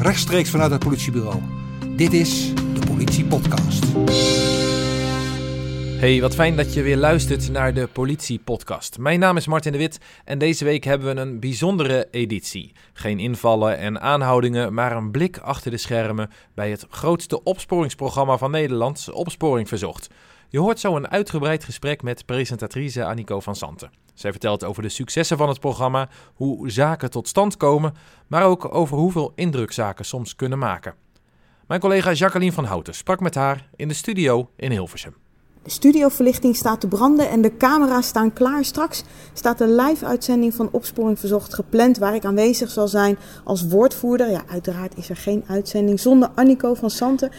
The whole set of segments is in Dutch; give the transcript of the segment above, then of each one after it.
rechtstreeks vanuit het politiebureau. Dit is de Politie Podcast. Hey, wat fijn dat je weer luistert naar de Politie Podcast. Mijn naam is Martin de Wit en deze week hebben we een bijzondere editie. Geen invallen en aanhoudingen, maar een blik achter de schermen bij het grootste opsporingsprogramma van Nederland, Opsporing Verzocht. Je hoort zo een uitgebreid gesprek met presentatrice Annico van Santen. Zij vertelt over de successen van het programma, hoe zaken tot stand komen, maar ook over hoeveel indruk zaken soms kunnen maken. Mijn collega Jacqueline van Houten sprak met haar in de studio in Hilversum. De studioverlichting staat te branden en de camera's staan klaar. Straks staat de live-uitzending van Opsporing Verzocht gepland, waar ik aanwezig zal zijn als woordvoerder. Ja, uiteraard is er geen uitzending zonder Annico van Santen.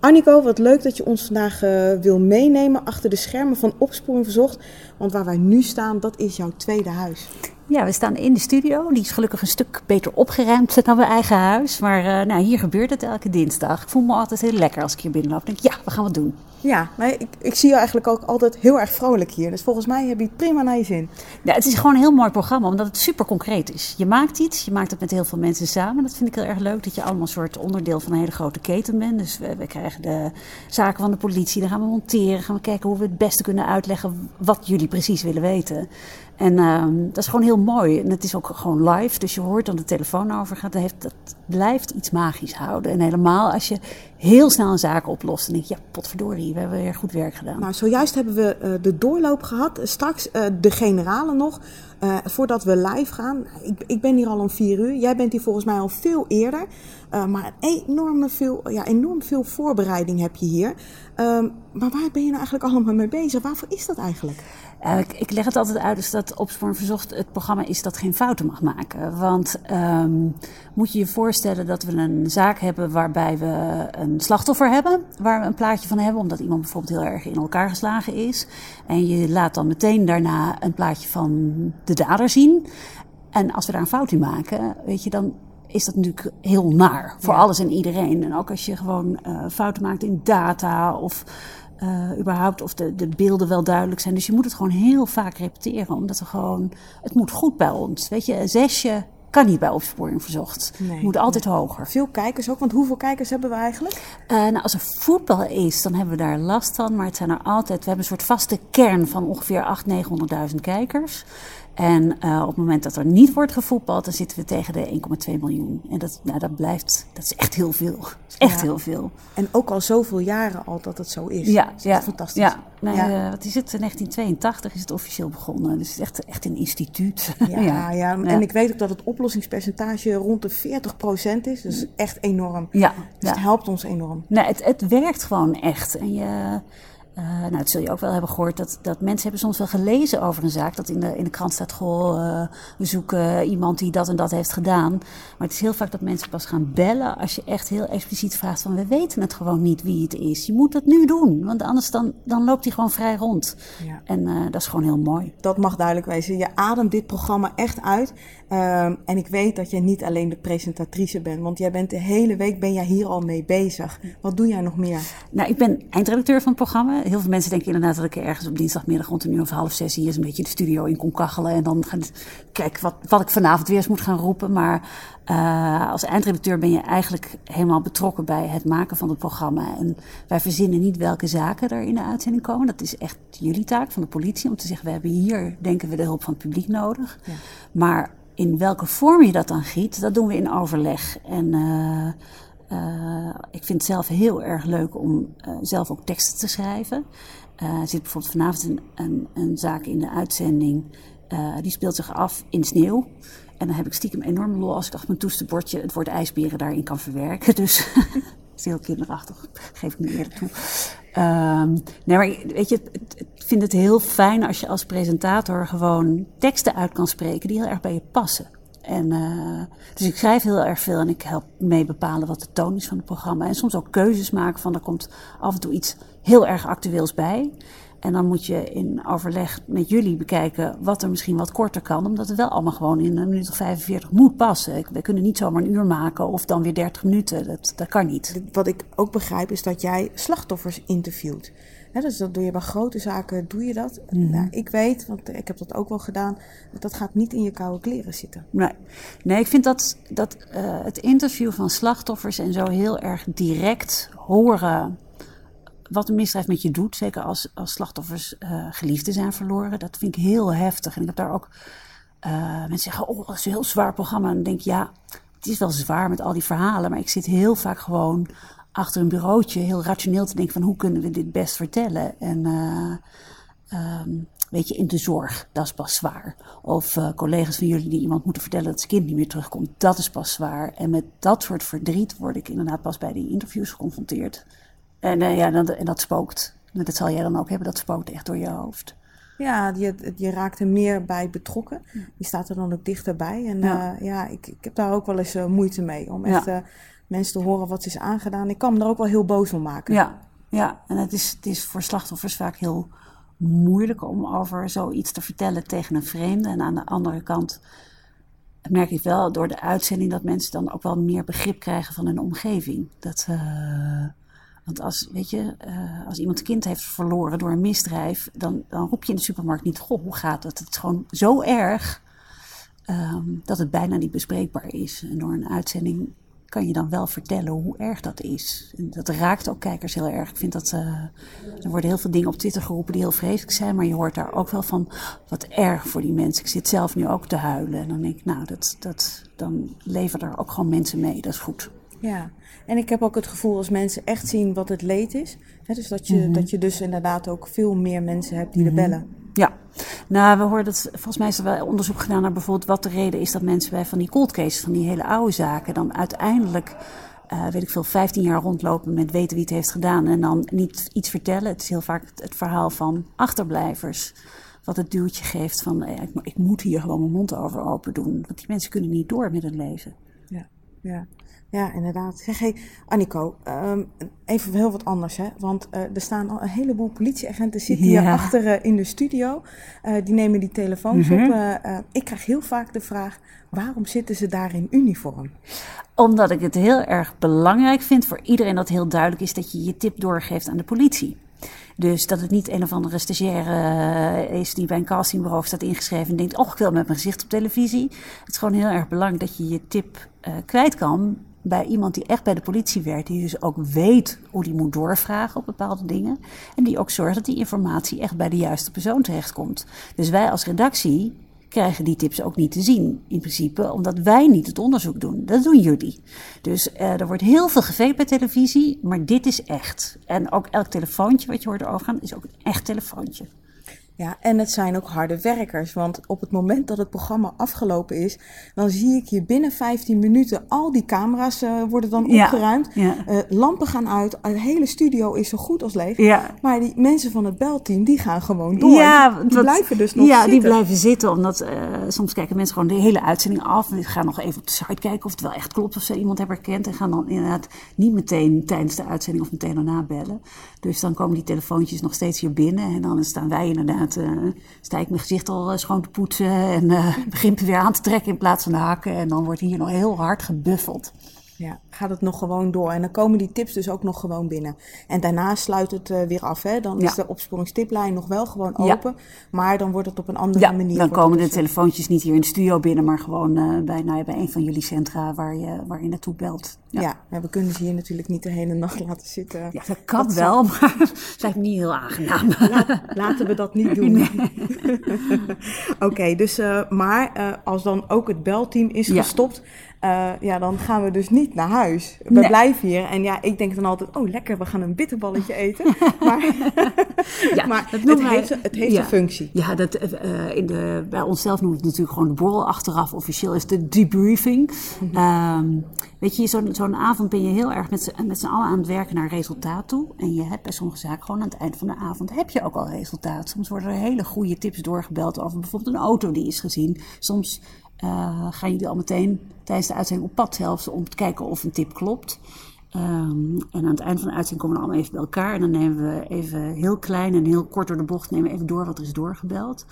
Annico, wat leuk dat je ons vandaag uh, wil meenemen achter de schermen van Opsporing Verzocht. Want waar wij nu staan, dat is jouw tweede huis. Ja, we staan in de studio. Die is gelukkig een stuk beter opgeruimd dan mijn eigen huis. Maar uh, nou, hier gebeurt het elke dinsdag. Ik voel me altijd heel lekker als ik hier binnenloop. Ik denk, ja, we gaan wat doen. Ja, maar ik, ik, zie je eigenlijk ook altijd heel erg vrolijk hier. Dus volgens mij heb je het prima naar je zin. Ja, het is gewoon een heel mooi programma, omdat het super concreet is. Je maakt iets, je maakt het met heel veel mensen samen. Dat vind ik heel erg leuk, dat je allemaal een soort onderdeel van een hele grote keten bent. Dus we, we krijgen de zaken van de politie, dan gaan we monteren, gaan we kijken hoe we het beste kunnen uitleggen wat jullie precies willen weten. En uh, dat is gewoon heel mooi. En het is ook gewoon live, dus je hoort dan de telefoon overgaat. Dat, blijft iets magisch houden. En helemaal als je heel snel een zaak oplost. Dan denk je, ja, potverdorie, we hebben weer goed werk gedaan. Nou, zojuist hebben we uh, de doorloop gehad. Straks uh, de generale nog. Uh, voordat we live gaan. Ik, ik, ben hier al om vier uur. Jij bent hier volgens mij al veel eerder. maar enorme veel, ja, enorm veel voorbereiding heb je hier. maar waar ben je nou eigenlijk allemaal mee bezig? Waarvoor is dat eigenlijk? Uh, ik, ik, leg het altijd uit dus dat Opsporing Verzocht het programma is dat geen fouten mag maken. Want um, moet je je voorstellen dat we een zaak hebben waarbij we een slachtoffer hebben, waar we een plaatje van hebben, omdat iemand bijvoorbeeld heel erg in elkaar geslagen is. En je laat dan meteen daarna een plaatje van de dader zien. En als we daar een fout in maken, weet je, dan is dat natuurlijk heel naar voor ja. alles en iedereen. En ook als je gewoon uh, fouten maakt in data of uh, überhaupt of de, de beelden wel duidelijk zijn. Dus je moet het gewoon heel vaak repeteren, omdat er gewoon, het moet goed bij ons. Weet je, een zesje kan niet bij opsporing verzocht. Nee, moet altijd nee. hoger. Veel kijkers ook, want hoeveel kijkers hebben we eigenlijk? Uh, nou, als er voetbal is, dan hebben we daar last van. Maar het zijn er altijd, we hebben een soort vaste kern van ongeveer 800.000, 900.000 kijkers. En uh, op het moment dat er niet wordt gevoetbald, dan zitten we tegen de 1,2 miljoen. En dat, nou, dat blijft, dat is echt heel veel. Echt ja. heel veel. En ook al zoveel jaren al dat het zo is. Ja, dat is ja, fantastisch. Ja, nee, ja. Uh, wat is het? 1982 is het officieel begonnen. Dus het is echt, echt een instituut. Ja, ja, ja. en ik weet ook dat het oplossingspercentage rond de 40% is. Dus echt enorm. Ja, dus het helpt ons enorm. Nee, het, het werkt gewoon echt. En je... Uh, nou, dat zul je ook wel hebben gehoord, dat, dat mensen hebben soms wel gelezen over een zaak. Dat in de, in de krant staat, goh, uh, we zoeken iemand die dat en dat heeft gedaan. Maar het is heel vaak dat mensen pas gaan bellen als je echt heel expliciet vraagt van, we weten het gewoon niet wie het is. Je moet het nu doen, want anders dan, dan loopt hij gewoon vrij rond. Ja. En uh, dat is gewoon heel mooi. Dat mag duidelijk wezen. Je ademt dit programma echt uit. Um, en ik weet dat jij niet alleen de presentatrice bent, want jij bent de hele week ben jij hier al mee bezig. Wat doe jij nog meer? Nou, ik ben eindredacteur van het programma. Heel veel mensen denken inderdaad dat ik ergens op dinsdagmiddag rond een uur of half zes hier eens een beetje de studio in kon kachelen en dan gaan kijken wat, wat ik vanavond weer eens moet gaan roepen. Maar uh, als eindredacteur ben je eigenlijk helemaal betrokken bij het maken van het programma. En wij verzinnen niet welke zaken er in de uitzending komen. Dat is echt jullie taak van de politie om te zeggen: we hebben hier, denken we, de hulp van het publiek nodig. Ja. Maar in welke vorm je dat dan giet, dat doen we in overleg. En uh, uh, ik vind het zelf heel erg leuk om uh, zelf ook teksten te schrijven. Uh, er zit bijvoorbeeld vanavond een, een, een zaak in de uitzending. die speelt zich af in sneeuw. En dan heb ik stiekem enorm lol als ik achter mijn toestenbordje het woord ijsberen daarin kan verwerken. Dus is heel kinderachtig, geef ik nu eerder toe. Um, nee, maar weet je, ik vind het heel fijn als je als presentator gewoon teksten uit kan spreken die heel erg bij je passen. En, uh, dus ik schrijf heel erg veel en ik help mee bepalen wat de toon is van het programma. En soms ook keuzes maken van er komt af en toe iets heel erg actueels bij. En dan moet je in overleg met jullie bekijken wat er misschien wat korter kan. Omdat het wel allemaal gewoon in een minuut of 45 moet passen. We kunnen niet zomaar een uur maken of dan weer 30 minuten. Dat, dat kan niet. Wat ik ook begrijp is dat jij slachtoffers interviewt. Dus dat doe je bij grote zaken, doe je dat. Mhm. Nou, ik weet, want ik heb dat ook wel gedaan, dat dat gaat niet in je koude kleren zitten. Nee, nee ik vind dat, dat eh, het interview van slachtoffers en zo heel erg direct horen wat een misdrijf met je doet. Zeker als, als slachtoffers eh, geliefden zijn verloren. Dat vind ik heel heftig. En ik heb daar ook eh, mensen zeggen, oh, dat is een heel zwaar programma. En dan denk ik, ja, het is wel zwaar met al die verhalen. Maar ik zit heel vaak gewoon achter een bureautje heel rationeel te denken van hoe kunnen we dit best vertellen. En eh, ehm, weet je, in de zorg, dat is pas zwaar. Of eh, collega's van jullie die iemand moeten vertellen dat zijn kind niet meer terugkomt, dat is pas zwaar. En met dat soort verdriet word ik inderdaad pas bij die interviews geconfronteerd. En, eh, ja, en dat spookt. Dat zal jij dan ook hebben, dat spookt echt door je hoofd. Ja, je, je raakt er meer bij betrokken. Je staat er dan ook dichterbij. En Ja. ja, ik, ik heb daar ook wel eens moeite mee. Om echt mensen te horen wat ze is aangedaan. Ik kan me daar ook wel heel boos om maken. Ja, ja. en het is, het is voor slachtoffers vaak heel moeilijk om over zoiets te vertellen tegen een vreemde. En aan de andere kant merk ik wel door de uitzending dat mensen dan ook wel meer begrip krijgen van hun omgeving. Dat, eh, want als, weet je, eh, als iemand een kind heeft verloren door een misdrijf, dan, dan roep je in de supermarkt niet, goh, hoe gaat het? Het is gewoon zo erg ehm, dat het bijna niet bespreekbaar is. En door een uitzending kan je dan wel vertellen hoe erg dat is. En dat raakt ook kijkers heel erg. Ik vind dat eh, er worden heel veel dingen op Twitter geroepen die heel vreselijk zijn, maar je hoort daar ook wel van wat erg voor die mensen. Ik zit zelf nu ook te huilen en dan denk ik, nou, dat, dat, dan leveren er ook gewoon mensen mee. Dat is goed. Ja, en ik heb ook het gevoel als mensen echt zien wat het leed is. Hè, dus dat je, dat je dus inderdaad ook veel meer mensen hebt die er bellen. Ja, nou, we hoorden het. Volgens mij is er wel onderzoek gedaan naar bijvoorbeeld wat de reden is dat mensen bij van die cold cases, van die hele oude zaken, dan uiteindelijk, eh, weet ik veel, 15 jaar rondlopen met weten wie het heeft gedaan en dan niet iets vertellen. Het is heel vaak het, verhaal van achterblijvers. Wat het duwtje geeft van, eh, ik moet hier gewoon mijn mond over open doen. Want die mensen kunnen niet door met het leven. Ja, ja. Ja inderdaad. Zeg, hey, Annico, ehm, even heel wat anders. Hè? Want eh, er staan al een heleboel politieagenten zitten hier achter eh, in de studio. Eh, die nemen die telefoons op. Eh, eh, ik krijg heel vaak de vraag, waarom zitten ze daar in uniform? Omdat ik het heel erg belangrijk vind voor iedereen dat heel duidelijk is dat je je tip doorgeeft aan de politie. Dus dat het niet een of andere stagiaire is die bij een castingbureau staat ingeschreven en denkt: Oh, ik wil met mijn gezicht op televisie. Het is gewoon heel erg belangrijk dat je je tip kwijt kan bij iemand die echt bij de politie werkt. Die dus ook weet hoe die moet doorvragen op bepaalde dingen. En die ook zorgt dat die informatie echt bij de juiste persoon terechtkomt. Dus wij als redactie krijgen die tips ook niet te zien, in principe, omdat wij niet het onderzoek doen. Dat doen jullie. Dus eh, er wordt heel veel gefaked bij televisie, maar dit is echt. En ook elk telefoontje wat je hoort overgaan, is ook een echt telefoontje. Ja, en het zijn ook harde werkers. Want op het moment dat het programma afgelopen is, dan zie ik je binnen 15 minuten al die camera's eh, worden dan Ja, opgeruimd. ja. Eh, lampen gaan uit. De hele studio is zo goed als leeg. Ja. Maar die mensen van het belteam, die gaan gewoon door. Ja, die, want- blijven dus nog ja, zitten. die blijven zitten. Omdat eh, soms kijken mensen gewoon de hele uitzending af. En die gaan nog even op de site kijken of het wel echt klopt. Of ze iemand hebben herkend. En gaan dan inderdaad niet meteen tijdens de uitzending of meteen daarna bellen. Dus dan komen die telefoontjes nog steeds hier binnen. En dan staan wij inderdaad, eh sta ik mijn gezicht al eh, schoon te poetsen. En eh begin me weer aan te trekken in plaats van de hakken. En dan wordt hier nog heel hard gebuffeld. Ja, gaat het nog gewoon door. En dan komen die tips dus ook nog gewoon binnen. En daarna sluit het eh, weer af. Hè? Dan is de opsporingstiplijn nog wel gewoon Ja. open. Maar dan wordt het op een andere Ja, manier. dan komen de dus, telefoontjes niet hier in de studio binnen, maar gewoon eh, bij, nou bij een van jullie centra waar je, waar je naartoe belt. Ja. We kunnen ze hier natuurlijk niet de hele nacht laten zitten. Ja, dat kan Dat wel, maar het lijkt niet heel aangenaam. Laten we dat niet doen. Oké, dus eh, maar als dan ook het belteam is gestopt, eh, ja, dan gaan we dus niet naar huis. We Nee. blijven hier. En ja, ik denk dan altijd, oh lekker, we gaan een bitterballetje eten. maar Ja, maar het wij- heeft, het heeft ja. een functie. Ja, dat, eh, in de, bij onszelf noemen we het natuurlijk gewoon de borrel achteraf. Officieel is de debriefing. Ehm, weet je, zo'n zo'n avond ben je heel erg met z'n met z'n allen aan het werken naar resultaat toe. En je hebt bij sommige zaken gewoon aan het eind van de avond heb je ook al resultaat. Soms worden er hele goede tips doorgebeld over bijvoorbeeld een auto die is gezien. Soms eh, gaan jullie al meteen tijdens de uitzending op pad zelfs om te kijken of een tip klopt. Ehm, en aan het eind van de uitzending komen we allemaal even bij elkaar. En dan nemen we even heel klein en heel kort door de bocht nemen even door wat er is doorgebeld.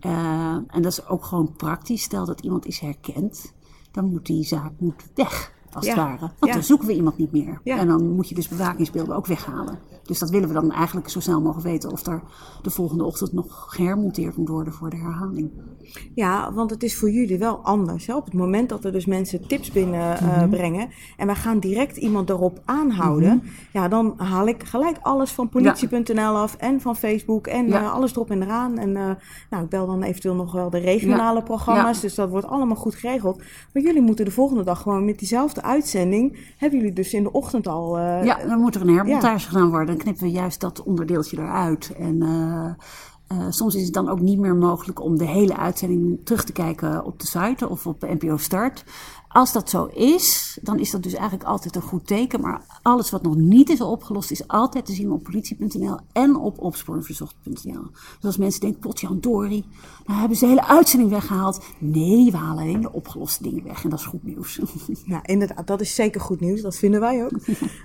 Eh, en dat is ook gewoon praktisch. Stel dat iemand is herkend, dan moet die zaak moet weg. Als Ja. het ware. Want dan zoeken we iemand niet meer. En dan moet je dus bewakingsbeelden ook weghalen. Dus dat willen we dan eigenlijk zo snel mogelijk weten of er de volgende ochtend nog gehermonteerd moet worden voor de herhaling. Ja, want het is voor jullie wel anders. Hè? Op het moment dat er dus mensen tips binnenbrengen brengen en wij gaan direct iemand erop aanhouden, ja, dan haal ik gelijk alles van politie.nl af en van Facebook en Ja. eh, alles erop en eraan. En eh, nou, ik bel dan eventueel nog wel de regionale Ja. programma's, dus dat wordt allemaal goed geregeld. Maar jullie moeten de volgende dag gewoon met diezelfde uitzending, hebben jullie dus in de ochtend al... eh, Ja, dan moet er een hermontage gedaan worden. Dan knippen we juist dat onderdeeltje eruit. En eh, eh, soms is het dan ook niet meer mogelijk om de hele uitzending terug te kijken op de site of op NPO Start. Als dat zo is, dan is dat dus eigenlijk altijd een goed teken. Maar alles wat nog niet is opgelost, is altijd te zien op politie.nl en op opsporingverzocht.nl. Dus als mensen denken, potjandori, nou hebben ze de hele uitzending weggehaald. Nee, we halen alleen de opgeloste dingen weg. En dat is goed nieuws. Nou, inderdaad, dat is zeker goed nieuws. Dat vinden wij ook.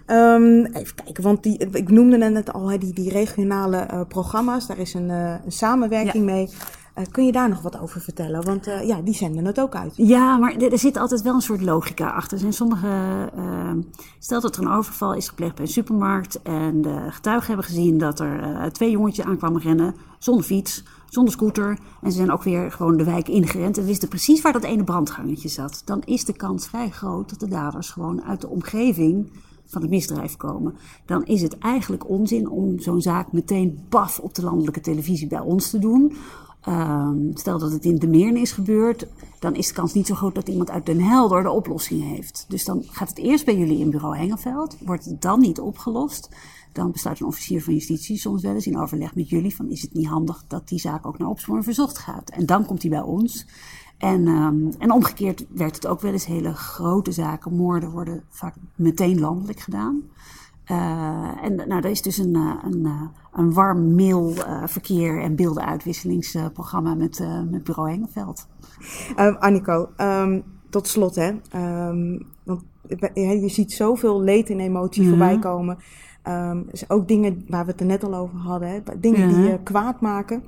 Ehm, even kijken, want die, ik noemde net al die, die regionale eh, programma's. Daar is een, eh, een samenwerking mee. Eh, kun je daar nog wat over vertellen? Want eh, ja, die zenden het ook uit. Ja, maar er, zit altijd wel een soort logica achter. Er zijn sommige. eh, stel dat er een overval is gepleegd bij een supermarkt. En de getuigen hebben gezien dat er eh, twee jongetjes aankwamen rennen. Zonder fiets, zonder scooter. En ze zijn ook weer gewoon de wijk ingerend. En wisten precies waar dat ene brandgangetje zat. Dan is de kans vrij groot dat de daders gewoon uit de omgeving van het misdrijf komen. Dan is het eigenlijk onzin om zo'n zaak meteen baf op de landelijke televisie bij ons te doen. Ehm, stel dat het in de Meern is gebeurd, dan is de kans niet zo groot dat iemand uit Den Helder de oplossing heeft. Dus dan gaat het eerst bij jullie in bureau Hengeveld, wordt het dan niet opgelost. Dan besluit een officier van justitie soms wel eens in overleg met jullie van is het niet handig dat die zaak ook naar opsporing verzocht gaat. En dan komt hij bij ons. En, ehm, en omgekeerd werkt het ook wel eens. Hele grote zaken, moorden worden vaak meteen landelijk gedaan. Eh, en nou, er is dus een, eh, een, eh, een warm mailverkeer en beeldenuitwisselingsprogramma met, met bureau Hengeveld. Ehm Annico, ehm, tot slot hè. Ehm, want je ziet zoveel leed en emotie Mhm. voorbij komen. Dus ook dingen waar we het er net al over hadden. Hè? Dingen die Ja. je kwaad maken.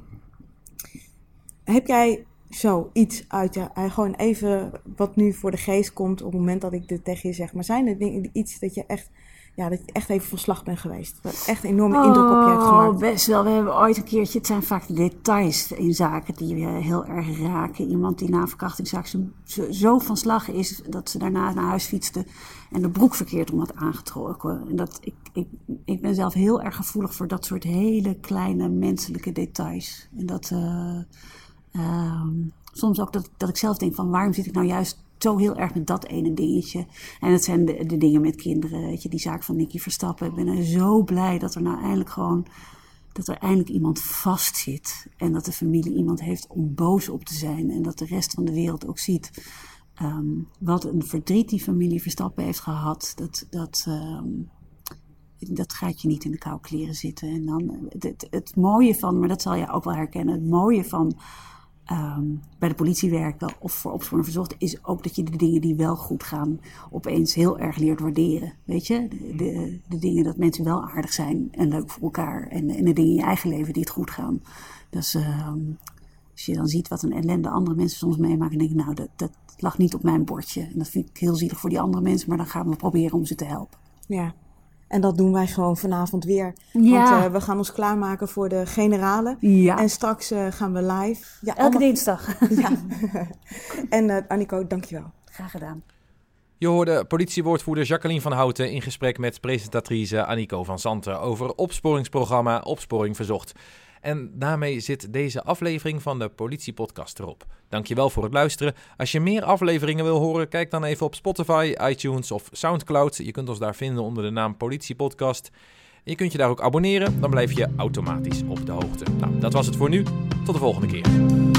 Heb jij zoiets uit je, gewoon even wat nu voor de geest komt op het moment dat ik dit tegen je zeg. Maar zijn er dingen, iets dat je echt, ja, dat je echt even van slag bent geweest? Dat echt een enorme indruk op je heeft Oh, gemaakt? best wel. We hebben ooit een keertje, het zijn vaak de details in zaken die je heel erg raken. Iemand die na verkrachtingszaak zo, zo- zo van slag is dat ze daarna naar huis fietste en de broek verkeerd om had aangetrokken. En dat, ik, ik, ik ben zelf heel erg gevoelig voor dat soort hele kleine menselijke details. En dat eh, ehm, soms ook dat, dat ik zelf denk van waarom zit ik nou juist zo heel erg met dat ene dingetje. En het zijn de, dingen met kinderen, weet je, die zaak van Nicky Verstappen. Ik ben er zo blij dat er nou eindelijk gewoon, dat er eindelijk iemand vastzit. En dat de familie iemand heeft om boos op te zijn. En dat de rest van de wereld ook ziet ehm, wat een verdriet die familie Verstappen heeft gehad. Dat, dat, ehm, dat gaat je niet in de koude kleren zitten. En dan het, het mooie van, maar dat zal je ook wel herkennen, het mooie van ehm, bij de politie werken of voor opsporing verzocht, is ook dat je de dingen die wel goed gaan opeens heel erg leert waarderen. Weet je, de, de, dingen dat mensen wel aardig zijn en leuk voor elkaar. En, en de dingen in je eigen leven die het goed gaan. Dus ehm, als je dan ziet wat een ellende andere mensen soms meemaken, denk ik, nou, dat, dat lag niet op mijn bordje. En dat vind ik heel zielig voor die andere mensen, maar dan gaan we proberen om ze te helpen. Ja. En dat doen wij gewoon vanavond weer. Ja. Want eh, we gaan ons klaarmaken voor de generale. Ja. En straks eh, gaan we live. Ja, Elke allemaal- dinsdag. Ja. en eh Annico, dankjewel. Graag gedaan. Je hoorde politiewoordvoerder Jacqueline van Houten in gesprek met presentatrice Annico van Zanten over opsporingsprogramma Opsporing Verzocht. En daarmee zit deze aflevering van de Politiepodcast erop. Dankjewel voor het luisteren. Als je meer afleveringen wil horen, kijk dan even op Spotify, iTunes of Soundcloud. Je kunt ons daar vinden onder de naam Politiepodcast. Je kunt je daar ook abonneren, dan blijf je automatisch op de hoogte. Nou, dat was het voor nu. Tot de volgende keer.